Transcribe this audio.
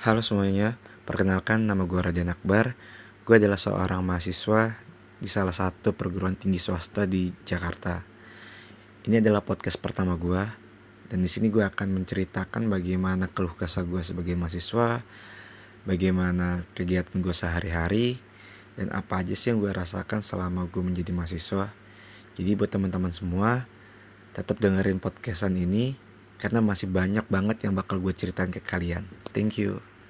Halo semuanya, perkenalkan nama gue Radian Akbar. Gue adalah seorang mahasiswa di salah satu perguruan tinggi swasta di Jakarta. Ini adalah podcast pertama gue, dan di sini gue akan menceritakan bagaimana keluh kesah gue sebagai mahasiswa, bagaimana kegiatan gue sehari-hari, dan apa aja sih yang gue rasakan selama gue menjadi mahasiswa. Jadi buat teman-teman semua, tetap dengerin podcastan ini karena masih banyak banget yang bakal gue ceritain ke kalian. Thank you.